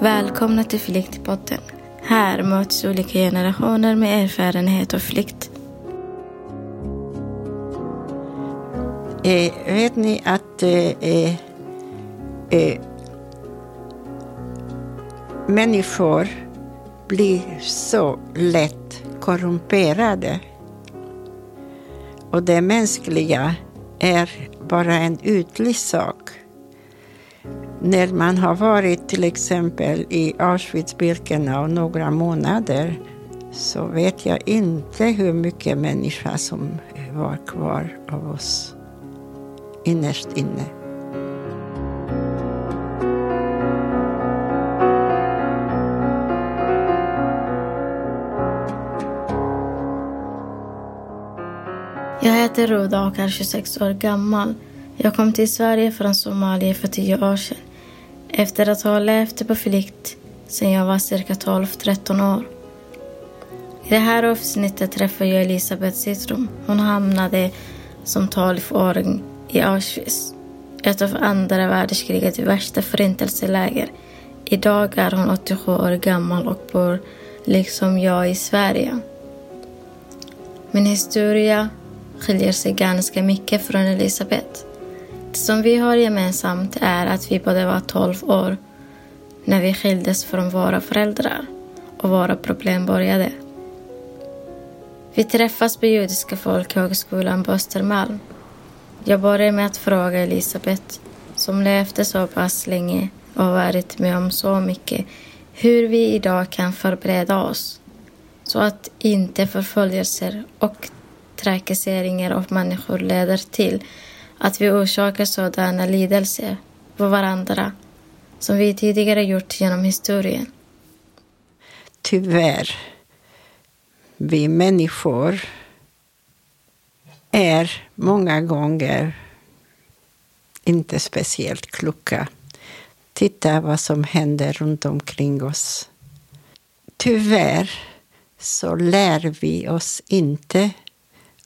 Välkomna till Flyktpodden. Här möts olika generationer med erfarenhet av flykt. Eh, vet ni att eh, eh, människor blir så lätt korrumperade. Och det mänskliga är bara en ytlig sak. När man har varit till exempel i Auschwitz-Birkenau några månader så vet jag inte hur mycket människa som var kvar av oss innerst inne. Jag heter Roda och är 26 år gammal. Jag kom till Sverige från Somalia för tio år sedan. Efter att ha levt på flykt sedan jag var cirka 12-13 år. I det här avsnittet träffar jag Elisabeth Citrum. Hon hamnade som 12-åring i Auschwitz. Ett av andra världskrigets värsta förintelseläger. Idag är hon 87 år gammal och bor liksom jag i Sverige. Min historia skiljer sig ganska mycket från Elisabeth. Det som vi har gemensamt är att vi båda var 12 år när vi skildes från våra föräldrar och våra problem började. Vi träffas på Judiska folkhögskolan på Östermalm. Jag börjar med att fråga Elisabeth, som levde så pass länge och varit med om så mycket, hur vi idag kan förbereda oss så att inte förföljelser och trakasseringar av människor leder till att vi orsakar sådana lidelser på varandra som vi tidigare gjort genom historien. Tyvärr, vi människor är många gånger inte speciellt kloka. Titta vad som händer runt omkring oss. Tyvärr så lär vi oss inte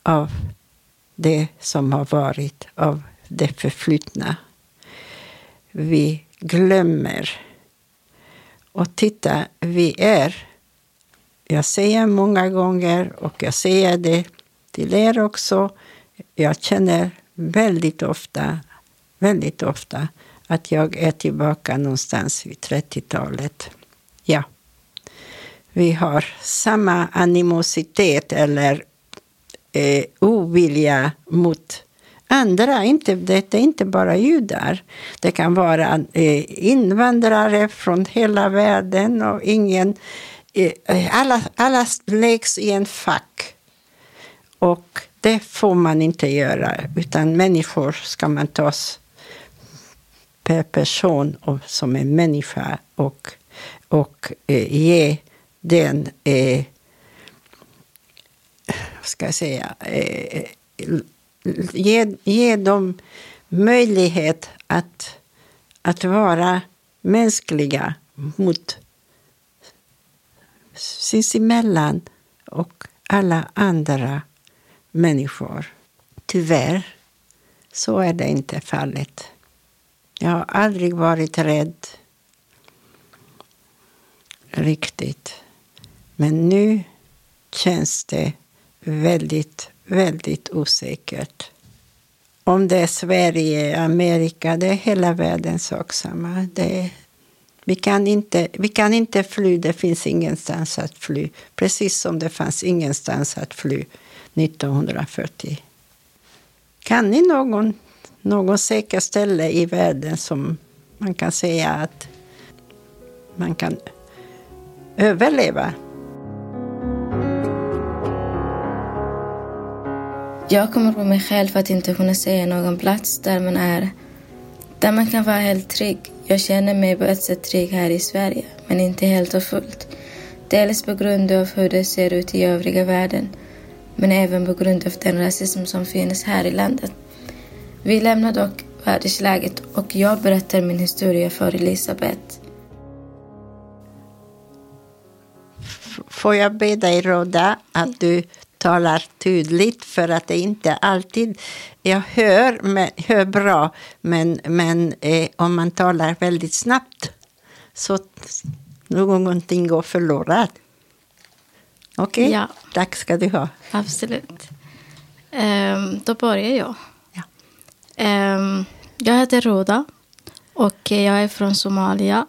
av det som har varit, av det förflutna. Vi glömmer. Och titta, vi är... Jag säger många gånger, och jag säger det till er också. Jag känner väldigt ofta, väldigt ofta att jag är tillbaka någonstans vid 30-talet. Ja. Vi har samma animositet eller eh, ovilja mot andra. Inte, det är inte bara judar. Det kan vara eh, invandrare från hela världen och ingen... Eh, alla, alla läggs i en fack. Och det får man inte göra, utan människor ska man tas per person och som en människa och, och eh, ge den eh, ska jag säga, eh, ge, ge dem möjlighet att, att vara mänskliga mot sinsemellan och alla andra människor. Tyvärr så är det inte fallet. Jag har aldrig varit rädd riktigt. Men nu känns det väldigt, väldigt osäkert. Om det är Sverige, Amerika, det är hela världen sak samma. Det, vi, kan inte, vi kan inte fly, det finns ingenstans att fly. Precis som det fanns ingenstans att fly 1940. Kan ni någon, någon säker ställe i världen som man kan säga att man kan överleva? Jag kommer på mig själv att inte kunna säga någon plats där man är, där man kan vara helt trygg. Jag känner mig på ett sätt trygg här i Sverige, men inte helt och fullt. Dels på grund av hur det ser ut i övriga världen, men även på grund av den rasism som finns här i landet. Vi lämnar dock världsläget och jag berättar min historia för Elisabeth. Får jag be dig, Roda, att du talar tydligt för att det inte alltid... Jag hör, men, hör bra, men, men eh, om man talar väldigt snabbt så någonting går förlorat. Okej, Ja. tack ska du ha. Absolut. Ehm, då börjar jag. Ja. Ehm, jag heter Roda och jag är från Somalia.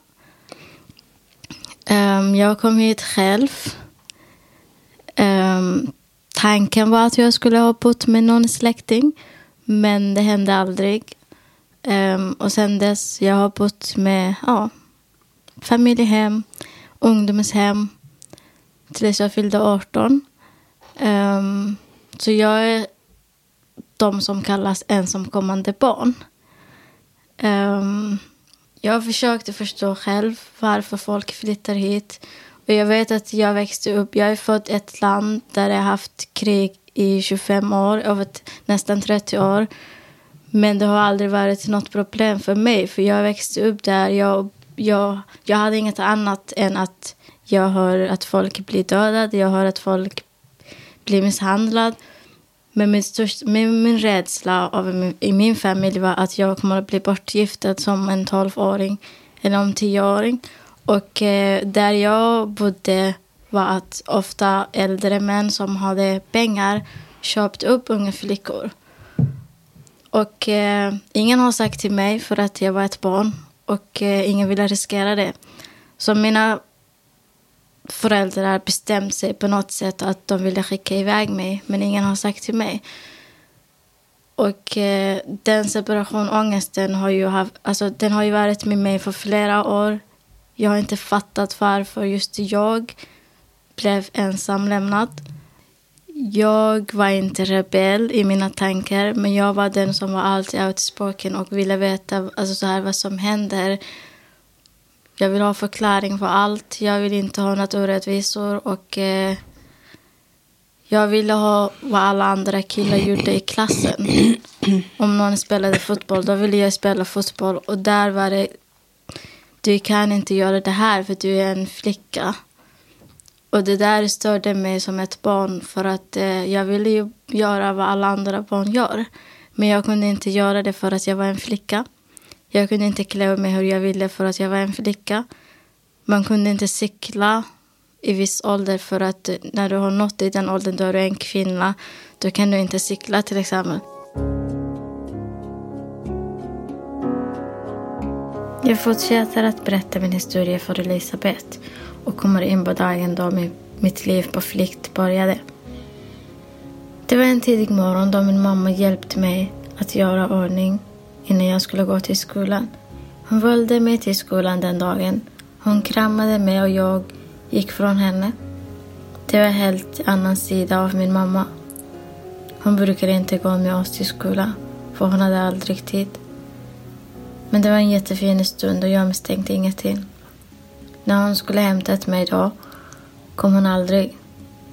Ehm, jag kom hit själv. Ehm, tanken var att jag skulle ha bott med någon släkting, men det hände aldrig. Um, och sen dess jag har bott med ja, familjehem, ungdomshem tills jag fyllde 18. Um, ehm, så jag är de som kallas ensamkommande barn. Um, jag försökte förstå själv varför folk flyttar hit. Och jag vet att jag växte upp, jag är född i ett land där det har haft krig i 25 år, över nästan 30 år. Men det har aldrig varit något problem för mig, för jag växte upp där. Jag, jag, jag hade inget annat än att jag hör att folk blir dödade, jag hör att folk blir misshandlade. Men min, största, min, min rädsla av min, i min familj var att jag kommer att bli bortgiftad som en 12-åring eller en 10-åring. Och eh, där jag bodde var att ofta äldre män som hade pengar köpt upp unga flickor. Och eh, ingen har sagt till mig för att jag var ett barn och eh, ingen ville riskera det. Så mina föräldrar bestämde sig på något sätt att de ville skicka iväg mig, men ingen har sagt till mig. Och eh, den separationångesten har ju, haft, alltså, den har ju varit med mig för flera år. Jag har inte fattat varför just jag blev ensamlämnad. Jag var inte rebell i mina tankar, men jag var den som var alltid outspoken och ville veta alltså, så här, vad som händer. Jag vill ha förklaring för allt. Jag vill inte ha några orättvisor. Och, eh, jag ville ha vad alla andra killar gjorde i klassen. Om någon spelade fotboll, då ville jag spela fotboll. Och där var det, du kan inte göra det här för du är en flicka. Och det där störde mig som ett barn för att eh, jag ville ju göra vad alla andra barn gör. Men jag kunde inte göra det för att jag var en flicka. Jag kunde inte klä mig hur jag ville för att jag var en flicka. Man kunde inte cykla i viss ålder för att eh, när du har nått i den åldern då är du en kvinna. Då kan du inte cykla till exempel. Jag fortsätter att berätta min historia för Elisabeth och kommer in på dagen då mitt liv på flykt började. Det var en tidig morgon då min mamma hjälpte mig att göra ordning innan jag skulle gå till skolan. Hon valde mig till skolan den dagen. Hon kramade mig och jag gick från henne. Det var en helt annan sida av min mamma. Hon brukade inte gå med oss till skolan, för hon hade aldrig tid. Men det var en jättefin stund och jag misstänkte ingenting. När hon skulle hämtat mig då kom hon aldrig.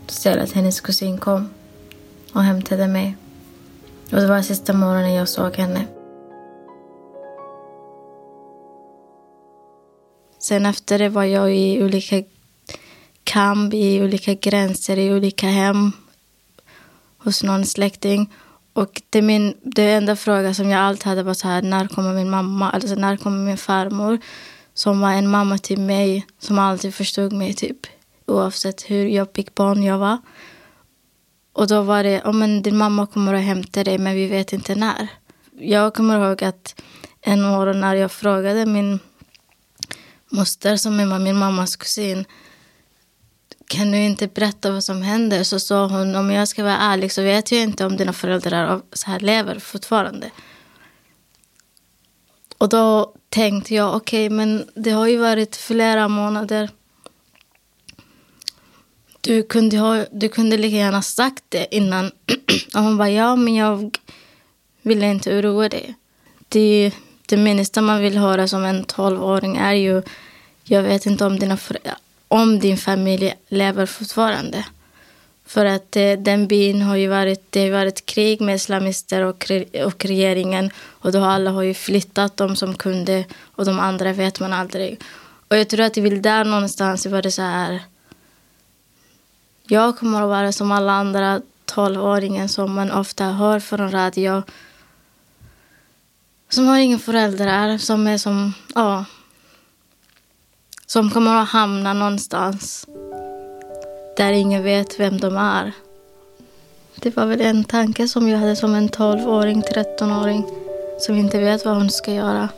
Istället hennes kusin kom och hämtade mig. Och det var sista morgonen jag såg henne. Sen efter det var jag i olika kamp, i olika gränser, i olika hem hos någon släkting. Och det, min, det enda fråga som jag alltid hade var så här, när kommer min mamma? Alltså när kommer min farmor? Som var en mamma till mig, som alltid förstod mig typ. Oavsett hur jobbig barn jag var. Och då var det, oh, men din mamma kommer att hämta dig men vi vet inte när. Jag kommer ihåg att en morgon när jag frågade min moster som är min mammas kusin kan du inte berätta vad som händer? Så sa hon, om jag ska vara ärlig så vet jag inte om dina föräldrar så här lever fortfarande. Och då tänkte jag, okej, okay, men det har ju varit flera månader. Du kunde, ha, du kunde lika gärna sagt det innan. Och hon bara, ja, men jag ville inte oroa dig. Det, det minsta man vill höra som en tolvåring är ju, jag vet inte om dina föräldrar om din familj lever fortfarande. För att eh, den byn har ju varit, det har varit krig med islamister och, och regeringen och då har alla har ju flyttat de som kunde och de andra vet man aldrig. Och jag tror att det vill där någonstans var det så här. Jag kommer att vara som alla andra tolvåringar som man ofta hör från radio. Som har inga föräldrar, som är som, ja, som kommer att hamna någonstans där ingen vet vem de är. Det var väl en tanke som jag hade som en 12-åring, 13-åring som inte vet vad hon ska göra.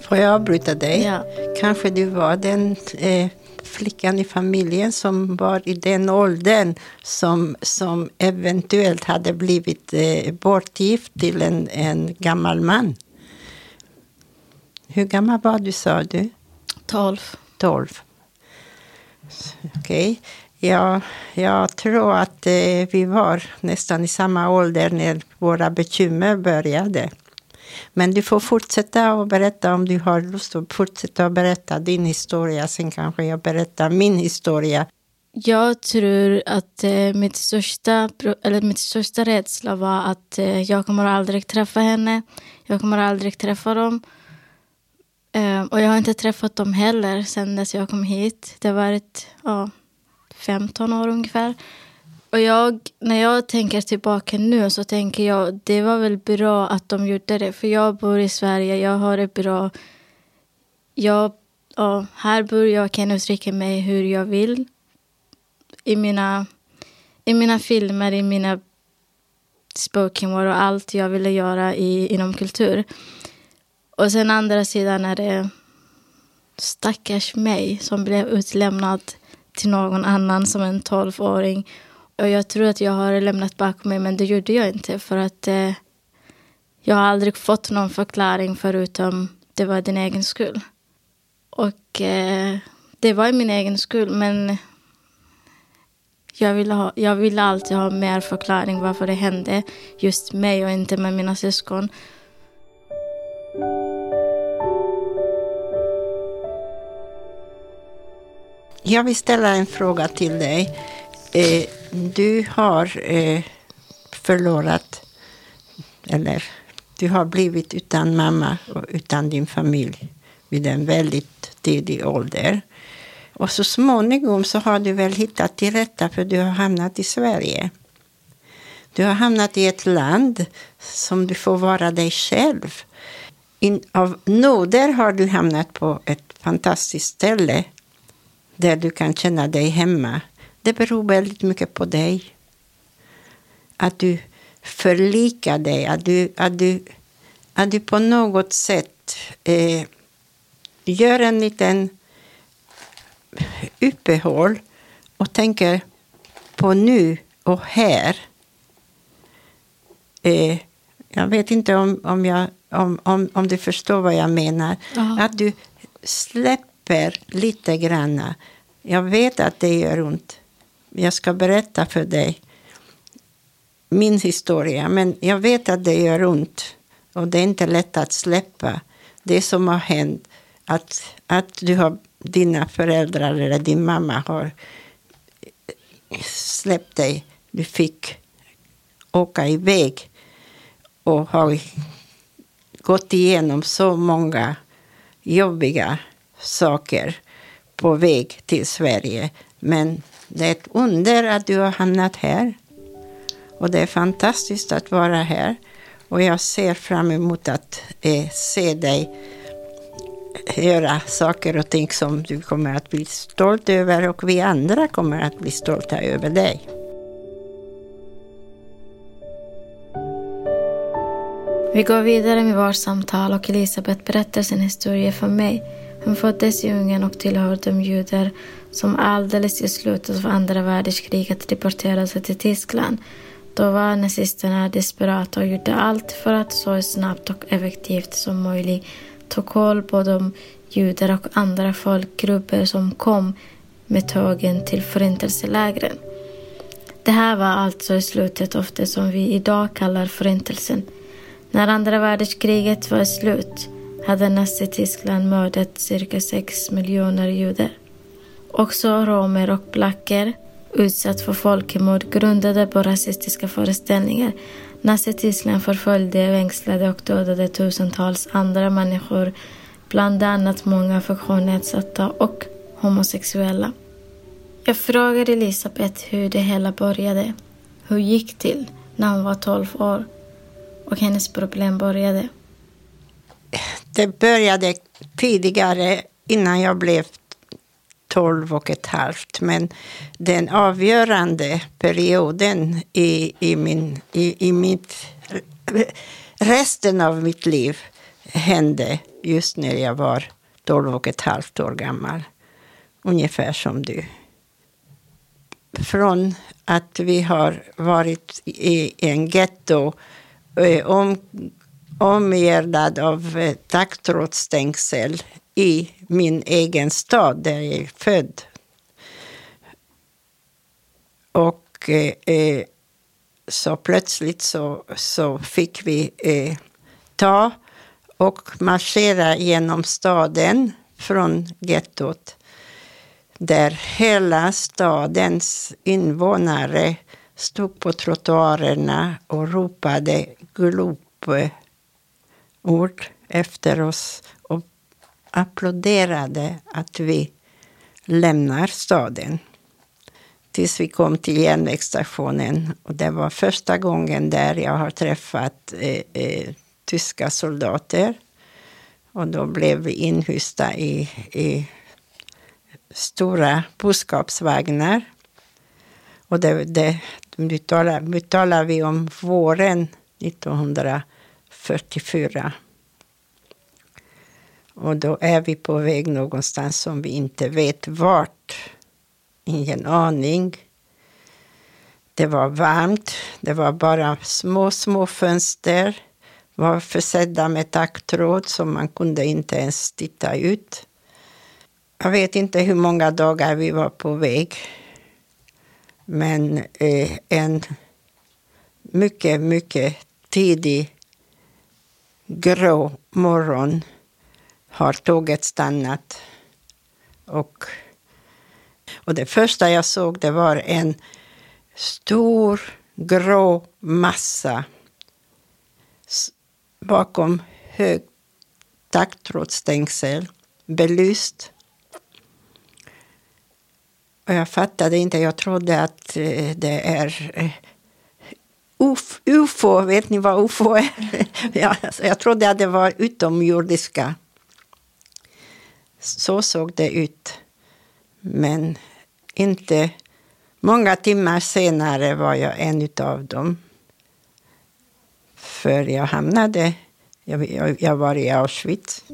Får jag avbryta dig? Ja. Kanske du var den eh, flickan i familjen som var i den åldern som, som eventuellt hade blivit eh, bortgift till en, en gammal man. Hur gammal var du sa du? 12. 12. Okej. Okay. Ja, jag tror att eh, vi var nästan i samma ålder när våra bekymmer började. Men du får fortsätta att berätta om du har lust att fortsätta att berätta din historia. Sen kanske jag berättar min historia. Jag tror att eh, mitt, största, eller mitt största rädsla var att eh, jag kommer aldrig träffa henne. Jag kommer aldrig träffa dem. Eh, och jag har inte träffat dem heller sen dess jag kom hit. Det har varit ja, 15 år ungefär. Och jag, när jag tänker tillbaka nu så tänker jag det var väl bra att de gjorde det. För jag bor i Sverige, jag har det bra. Jag, ja, här bor jag, kan uttrycka mig hur jag vill. I mina, I mina filmer, i mina spoken word och allt jag ville göra i, inom kultur. Och sen andra sidan är det stackars mig som blev utlämnad till någon annan som en tolvåring och jag tror att jag har lämnat bakom mig, men det gjorde jag inte. För att eh, jag har aldrig fått någon förklaring förutom det var din egen skull. Och eh, det var min egen skull, men jag ville, ha, jag ville alltid ha mer förklaring varför det hände just mig och inte med mina syskon. Jag vill ställa en fråga till dig. Eh, du har eh, förlorat, eller du har blivit utan mamma och utan din familj vid en väldigt tidig ålder. Och så småningom så har du väl hittat till rätta för du har hamnat i Sverige. Du har hamnat i ett land som du får vara dig själv. In, av nåder har du hamnat på ett fantastiskt ställe där du kan känna dig hemma. Det beror väldigt mycket på dig. Att du förlikar dig, att du, att du, att du på något sätt eh, gör en liten uppehåll och tänker på nu och här. Eh, jag vet inte om, om, jag, om, om, om du förstår vad jag menar. Aha. Att du släpper lite grann. Jag vet att det gör ont jag ska berätta för dig min historia. Men jag vet att det gör ont och det är inte lätt att släppa det som har hänt. Att, att du har, dina föräldrar eller din mamma har släppt dig. Du fick åka iväg och har gått igenom så många jobbiga saker på väg till Sverige. Men det är ett under att du har hamnat här. Och det är fantastiskt att vara här. Och jag ser fram emot att eh, se dig göra saker och ting som du kommer att bli stolt över och vi andra kommer att bli stolta över dig. Vi går vidare med vårt samtal och Elisabeth berättar sin historia för mig. Hon föddes i Ungern och tillhör de judar som alldeles i slutet av andra världskriget deporterades till Tyskland. Då var nazisterna desperata och gjorde allt för att så snabbt och effektivt som möjligt ta koll på de judar och andra folkgrupper som kom med tågen till förintelselägren. Det här var alltså i slutet av det som vi idag kallar Förintelsen. När andra världskriget var slut hade Nazityskland mördat cirka sex miljoner judar. Också romer och blacker utsatt för folkmord grundade på rasistiska föreställningar. Nazityskland förföljde, fängslade och dödade tusentals andra människor, bland annat många funktionsnedsatta och homosexuella. Jag frågade Elisabeth hur det hela började. Hur gick till när hon var 12 år och hennes problem började. Det började tidigare innan jag blev 12 och ett halvt. Men den avgörande perioden i, i, min, i, i mitt, resten av mitt liv hände just när jag var 12 och ett halvt år gammal. Ungefär som du. Från att vi har varit i en getto eh, om, omgärdad av eh, taggtrådsstängsel i min egen stad där jag är född. Och eh, eh, så plötsligt så, så fick vi eh, ta och marschera genom staden från gettot där hela stadens invånare stod på trottoarerna och ropade glopord efter oss applåderade att vi lämnar staden. Tills vi kom till järnvägsstationen. Och det var första gången där jag har träffat eh, eh, tyska soldater. Och då blev vi inhysta i, i stora boskapsvagnar. Och det, det, nu, talar, nu talar vi om våren 1944. Och då är vi på väg någonstans som vi inte vet vart. Ingen aning. Det var varmt. Det var bara små, små fönster. var försedda med taggtråd så man kunde inte ens titta ut. Jag vet inte hur många dagar vi var på väg. Men eh, en mycket, mycket tidig grå morgon har tåget stannat. Och, och det första jag såg det var en stor grå massa bakom hög taggtrådsstängsel, belyst. Och jag fattade inte, jag trodde att eh, det är eh, UFO, vet ni vad UFO är? Alltså, jag trodde att det var utomjordiska. Så såg det ut. Men inte många timmar senare var jag en av dem. För jag hamnade, jag, jag, jag var i Auschwitz.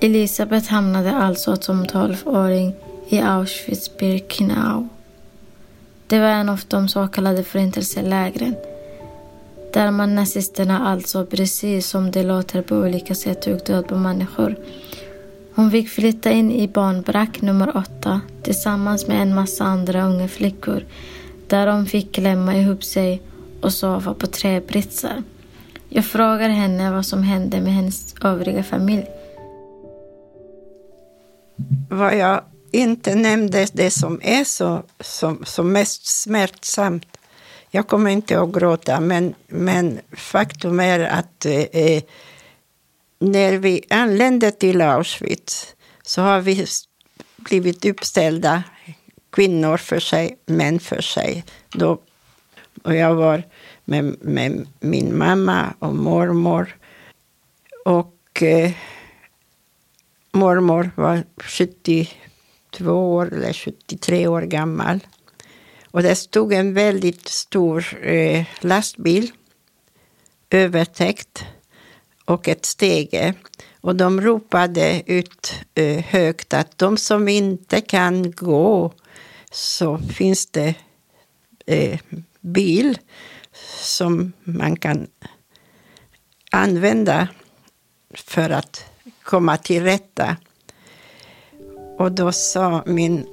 Elisabeth hamnade alltså som tolvåring i Auschwitz-Birkenau. Det var en av de så kallade förintelselägren där man nazisterna alltså, precis som det låter på olika sätt, tog död på människor. Hon fick flytta in i barnbrack nummer åtta tillsammans med en massa andra unga flickor där de fick klämma ihop sig och sova på träbritsar. Jag frågar henne vad som hände med hennes övriga familj. Vad jag inte nämnde, det som är så, som, som mest smärtsamt, jag kommer inte att gråta, men, men faktum är att eh, eh när vi anlände till Auschwitz så har vi blivit uppställda, kvinnor för sig, män för sig. Då, och jag var med, med min mamma och mormor. Och eh, mormor var 72 år eller 73 år gammal. Och det stod en väldigt stor eh, lastbil övertäckt och ett stege. Och de ropade ut eh, högt att de som inte kan gå så finns det eh, bil som man kan använda för att komma till rätta. Och då sa min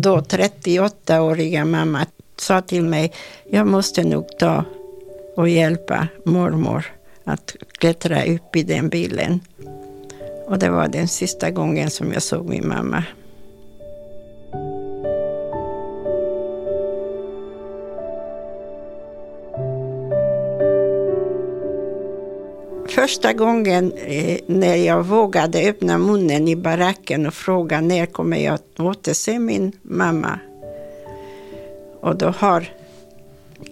då 38-åriga mamma sa till mig, jag måste nog ta och hjälpa mormor att klättra upp i den bilen. Och det var den sista gången som jag såg min mamma. Första gången eh, när jag vågade öppna munnen i baracken och fråga när kommer jag återse min mamma. Och då har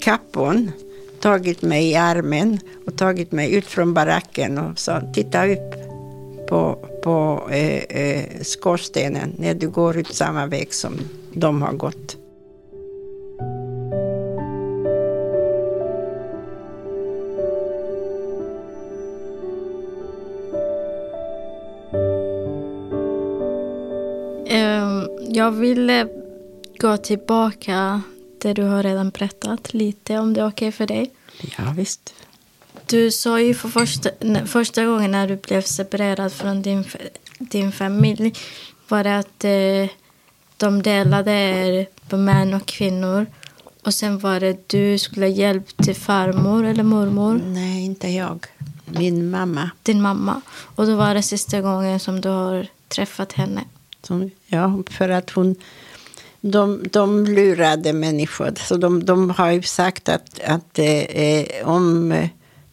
kappon tagit mig i armen och tagit mig ut från baracken och sa titta upp på, på eh, eh, skorstenen när du går ut samma väg som de har gått. Jag vill gå tillbaka det du har redan berättat lite om det är okej okay för dig. Ja, visst. Du sa ju för första, första gången när du blev separerad från din, din familj var det att eh, de delade er på män och kvinnor. Och sen var det du skulle ha hjälp till farmor eller mormor. Nej, inte jag. Min mamma. Din mamma. Och då var det sista gången som du har träffat henne. Som, ja, för att hon... De, de lurade människor. Så de, de har ju sagt att, att eh, om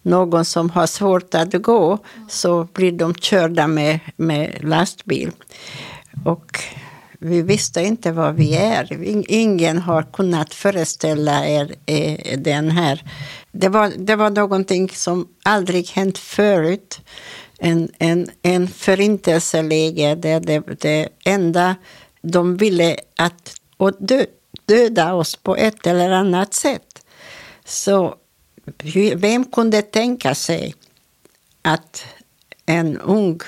någon som har svårt att gå så blir de körda med, med lastbil. Och vi visste inte vad vi är. Ingen har kunnat föreställa er eh, den här. Det var, det var någonting som aldrig hänt förut. En, en, en förintelseläge där det, det enda de ville att och dö, döda oss på ett eller annat sätt. Så vem kunde tänka sig att en ung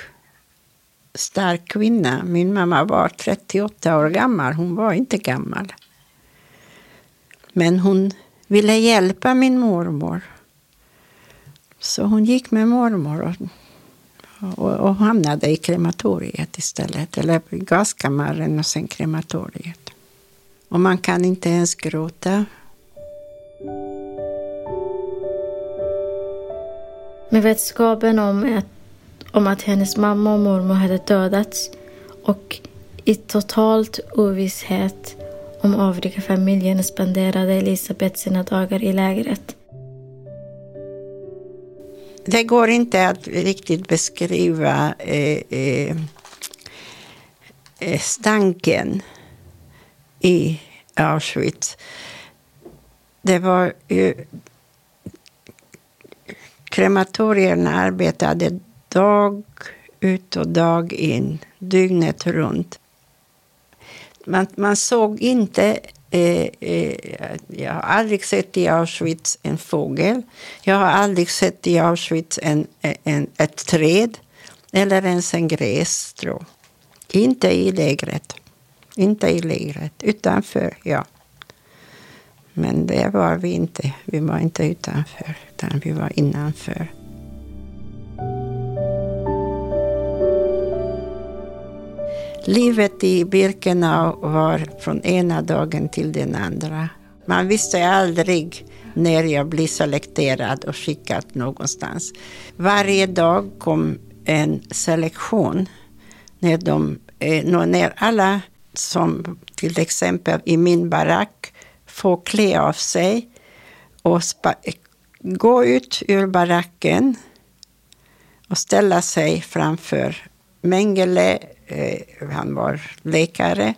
stark kvinna, min mamma var 38 år gammal, hon var inte gammal. Men hon ville hjälpa min mormor. Så hon gick med mormor och, och, hamnade i krematoriet istället. Eller gaskammaren och sen krematoriet. Och man kan inte ens gråta Med vetskapen om att, om att hennes mamma och mormor hade dödats och i totalt ovisshet om övriga familjen spenderade Elisabeth sina dagar i lägret. Det går inte att riktigt beskriva eh, eh, eh, stanken i Auschwitz. Det var ju Krematorierna arbetade dag ut och dag in, dygnet runt. Man, man såg inte Eh, eh, jag har aldrig sett i Auschwitz en fågel. Jag har aldrig sett i Auschwitz en, eh, en, ett träd eller ens en grässtrå. Inte i lägret. Inte i lägret. Utanför, ja. Men det var vi inte. Vi var inte utanför, utan vi var innanför. Livet i Birkenau var från ena dagen till den andra. Man visste aldrig när jag blir selekterad och skickad någonstans. Varje dag kom en selektion. När, de, eh, när alla som till exempel i min barack får klä av sig och gå ut ur baracken och ställa sig framför Mengele, Eh, han var läkare,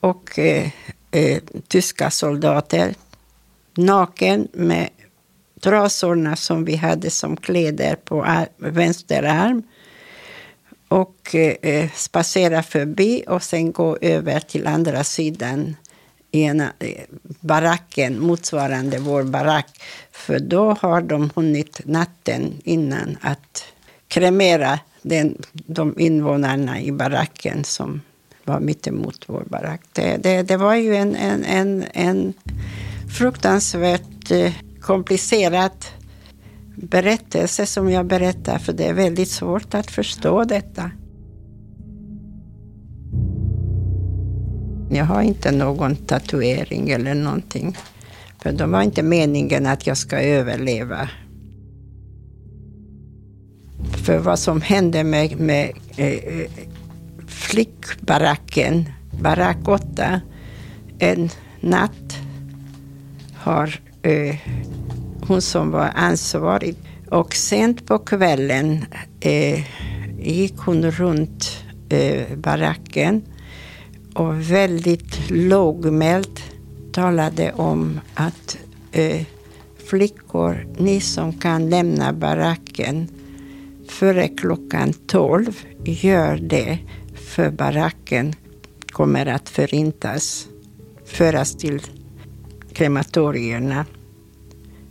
och eh, eh, tyska soldater, naken med trasorna som vi hade som kläder på vänster arm och eh, eh spacera förbi och sen gå över till andra sidan ena eh, baracken motsvarande vår barack. För då har de hunnit natten innan att kremera den, de invånarna i baracken som var mittemot vår barack. Det, det, det var ju en, en, en, en fruktansvärt eh, komplicerad berättelse som jag berättar, för det är väldigt svårt att förstå detta. Jag har inte någon tatuering eller någonting. För det var inte meningen att jag ska överleva. För vad som hände med, med eh, eh flickbaracken, barack 8, en natt har eh, hon som var ansvarig. Och sent på kvällen eh, gick hon runt eh, baracken och väldigt lågmält talade om att eh, flickor, ni som kan lämna baracken före klockan tolv, gör det för baracken kommer att förintas, föras till krematorierna.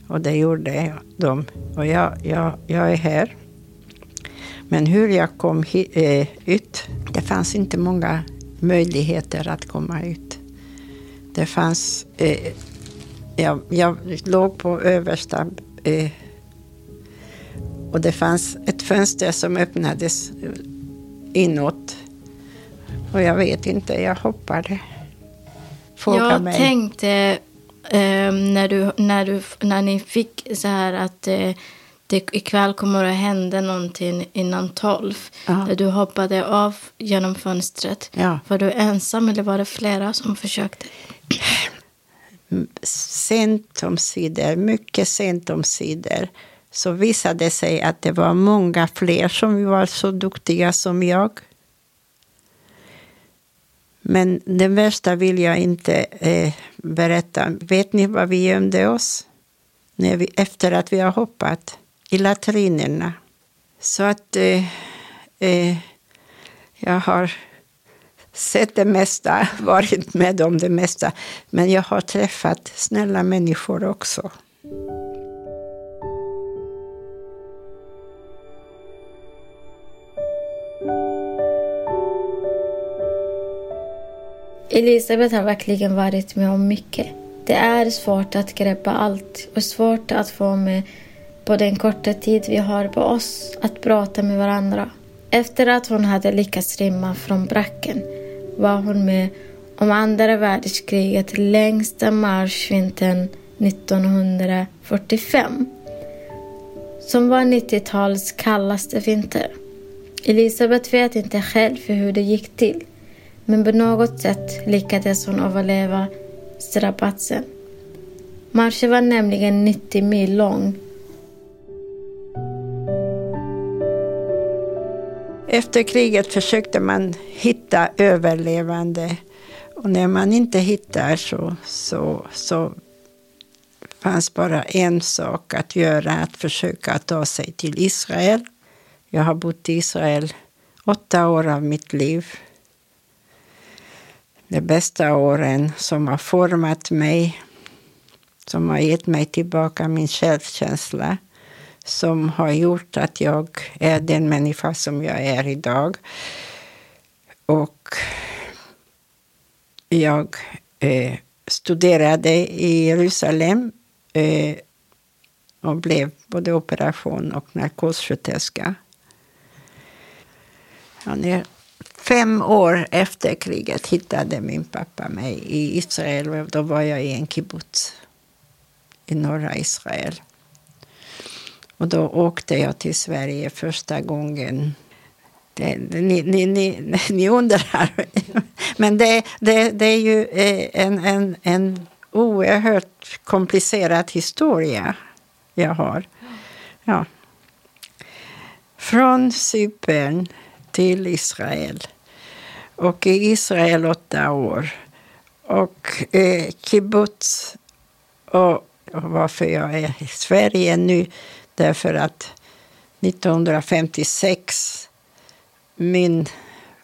Och det gjorde de. Och jag, jag, jag är här. Men hur jag kom hit, eh, ut, det fanns inte många möjligheter att komma ut. Det fanns, Eh, jag, jag låg på översta eh, och det fanns ett fönster som öppnades inåt. Och jag vet inte, jag hoppade. Fråga jag mig. tänkte eh, när, du, när, du, när ni fick så här att eh, det ikväll kommer att hända någonting innan tolv. Ja. Du hoppade av genom fönstret. Ja. Var du ensam eller var det flera som försökte? Sent om sidor, mycket sent om sidor så visade det sig att det var många fler som var så duktiga som jag. Men det värsta vill jag inte eh, berätta. Vet ni var vi gömde oss? När vi, efter att vi har hoppat? I latrinerna. Så att eh, eh, jag har sett det mesta, varit med om det mesta. Men jag har träffat snälla människor också. Elisabeth har verkligen varit med om mycket. Det är svårt att greppa allt och svårt att få med på den korta tid vi har på oss att prata med varandra. Efter att hon hade lyckats rymma från bracken var hon med om andra världskriget längsta marschvintern 1945 som var 90-talets kallaste vinter. Elisabeth vet inte själv hur det gick till men på något sätt lyckades hon överleva strapatsen. Marschen var nämligen 90 mil lång. Efter kriget försökte man hitta överlevande. Och när man inte hittar så, så, så fanns bara en sak att göra, att försöka ta sig till Israel. Jag har bott i Israel åtta år av mitt liv de bästa åren som har format mig, som har gett mig tillbaka min självkänsla, som har gjort att jag är den människa som jag är idag. Och jag eh, studerade i Jerusalem eh, och blev både operation och narkossköterska. Fem år efter kriget hittade min pappa mig i Israel. Då var jag i en kibbutz i norra Israel. Och då åkte jag till Sverige första gången. Det, ni, ni, ni, ni undrar. Men det, det, det är ju eh, en, en, en oerhört komplicerad historia jag har. Ja. Från Cypern till Israel och i Israel åtta år. Och eh, kibbutz. Och, och varför jag är i Sverige nu, därför att 1956, min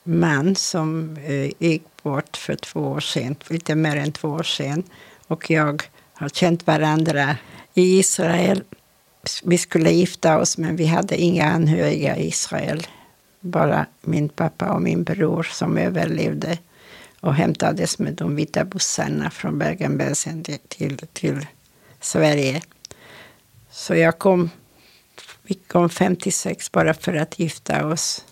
man som eh, gick bort för två år sedan, lite mer än två år sedan, och jag har känt varandra i Israel. Vi skulle gifta oss, men vi hade inga anhöriga i Israel bara min pappa och min bror som överlevde och hämtades med de vita bussarna från Bergen-Belsen till, till Sverige. Så jag kom, vi kom 56 bara för att gifta oss.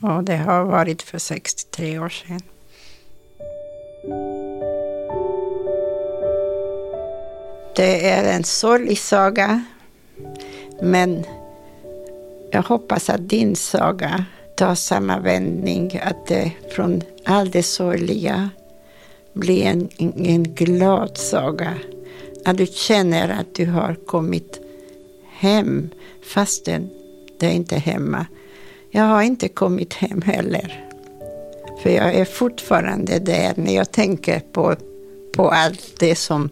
Och det har varit för 63 år sedan. Det är en sorglig saga. Men jag hoppas att din saga tar samma vändning, att det från allt det sorgliga blir en, en glad saga. Att du känner att du har kommit hem fastän du inte är hemma. Jag har inte kommit hem heller. För jag är fortfarande där när jag tänker på, på allt det som...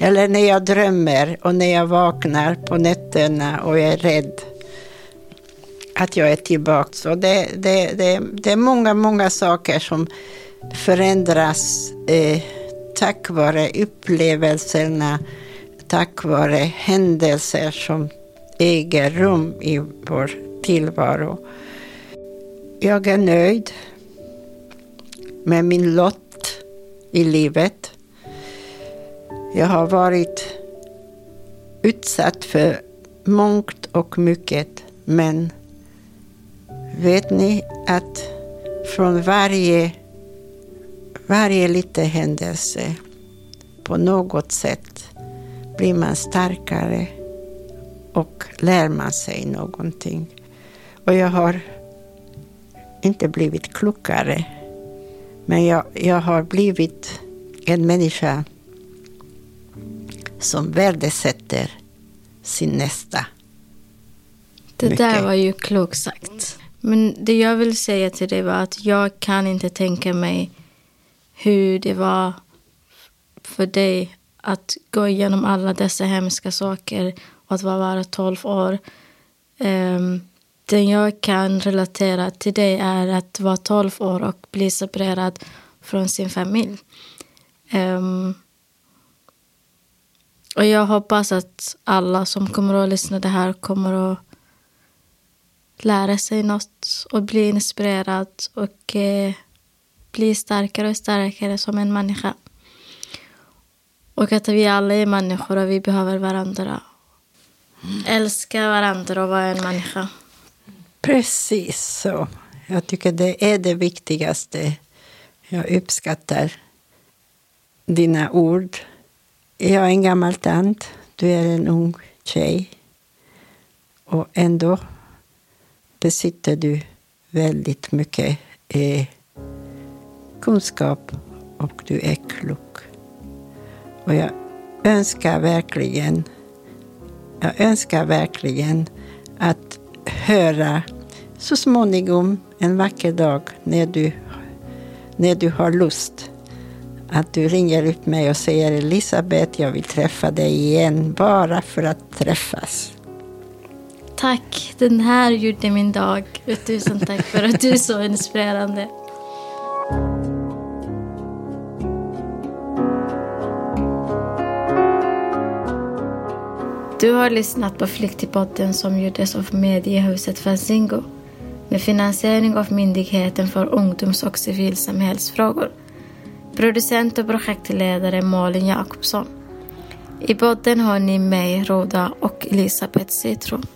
Eller när jag drömmer och när jag vaknar på nätterna och jag är rädd att jag är tillbaka. Så det, det, det, det är många, många saker som förändras eh, tack vare upplevelserna, tack vare händelser som äger rum i vår tillvaro. Jag är nöjd med min lott i livet. Jag har varit utsatt för mångt och mycket, men vet ni att från varje, varje liten händelse på något sätt blir man starkare och lär man sig någonting. Och jag har inte blivit klokare, men jag, jag har blivit en människa som värdesätter sin nästa. Det Mycket. där var ju klokt sagt. Men det jag vill säga till dig var att jag kan inte tänka mig hur det var för dig att gå igenom alla dessa hemska saker och att vara 12 år. Um, det jag kan relatera till dig är att vara 12 år och bli separerad från sin familj. Um, och jag hoppas att alla som kommer att lyssna det här kommer att lära sig något och bli inspirerad och eh, bli starkare och starkare som en människa. Och att vi alla är människor och vi behöver varandra. Älska varandra och vara en människa. Precis så. Jag tycker det är det viktigaste. Jag uppskattar dina ord. Jag är en gammal tant. Du är en ung tjej. Och ändå besitter du väldigt mycket eh, kunskap och du är klok. Och jag önskar verkligen, jag önskar verkligen att höra så småningom en vacker dag när du, när du har lust att du ringer upp mig och säger Elisabeth, jag vill träffa dig igen bara för att träffas. Tack, den här gjorde min dag. Tusen tack för att du är så inspirerande. Du har lyssnat på Flyktingpodden som gjordes av mediehuset Fanzingo med finansiering av Myndigheten för ungdoms och civilsamhällsfrågor. Producent och projektledare Malin Jakobsson. I podden har ni mig, Roda och Elisabeth Citron.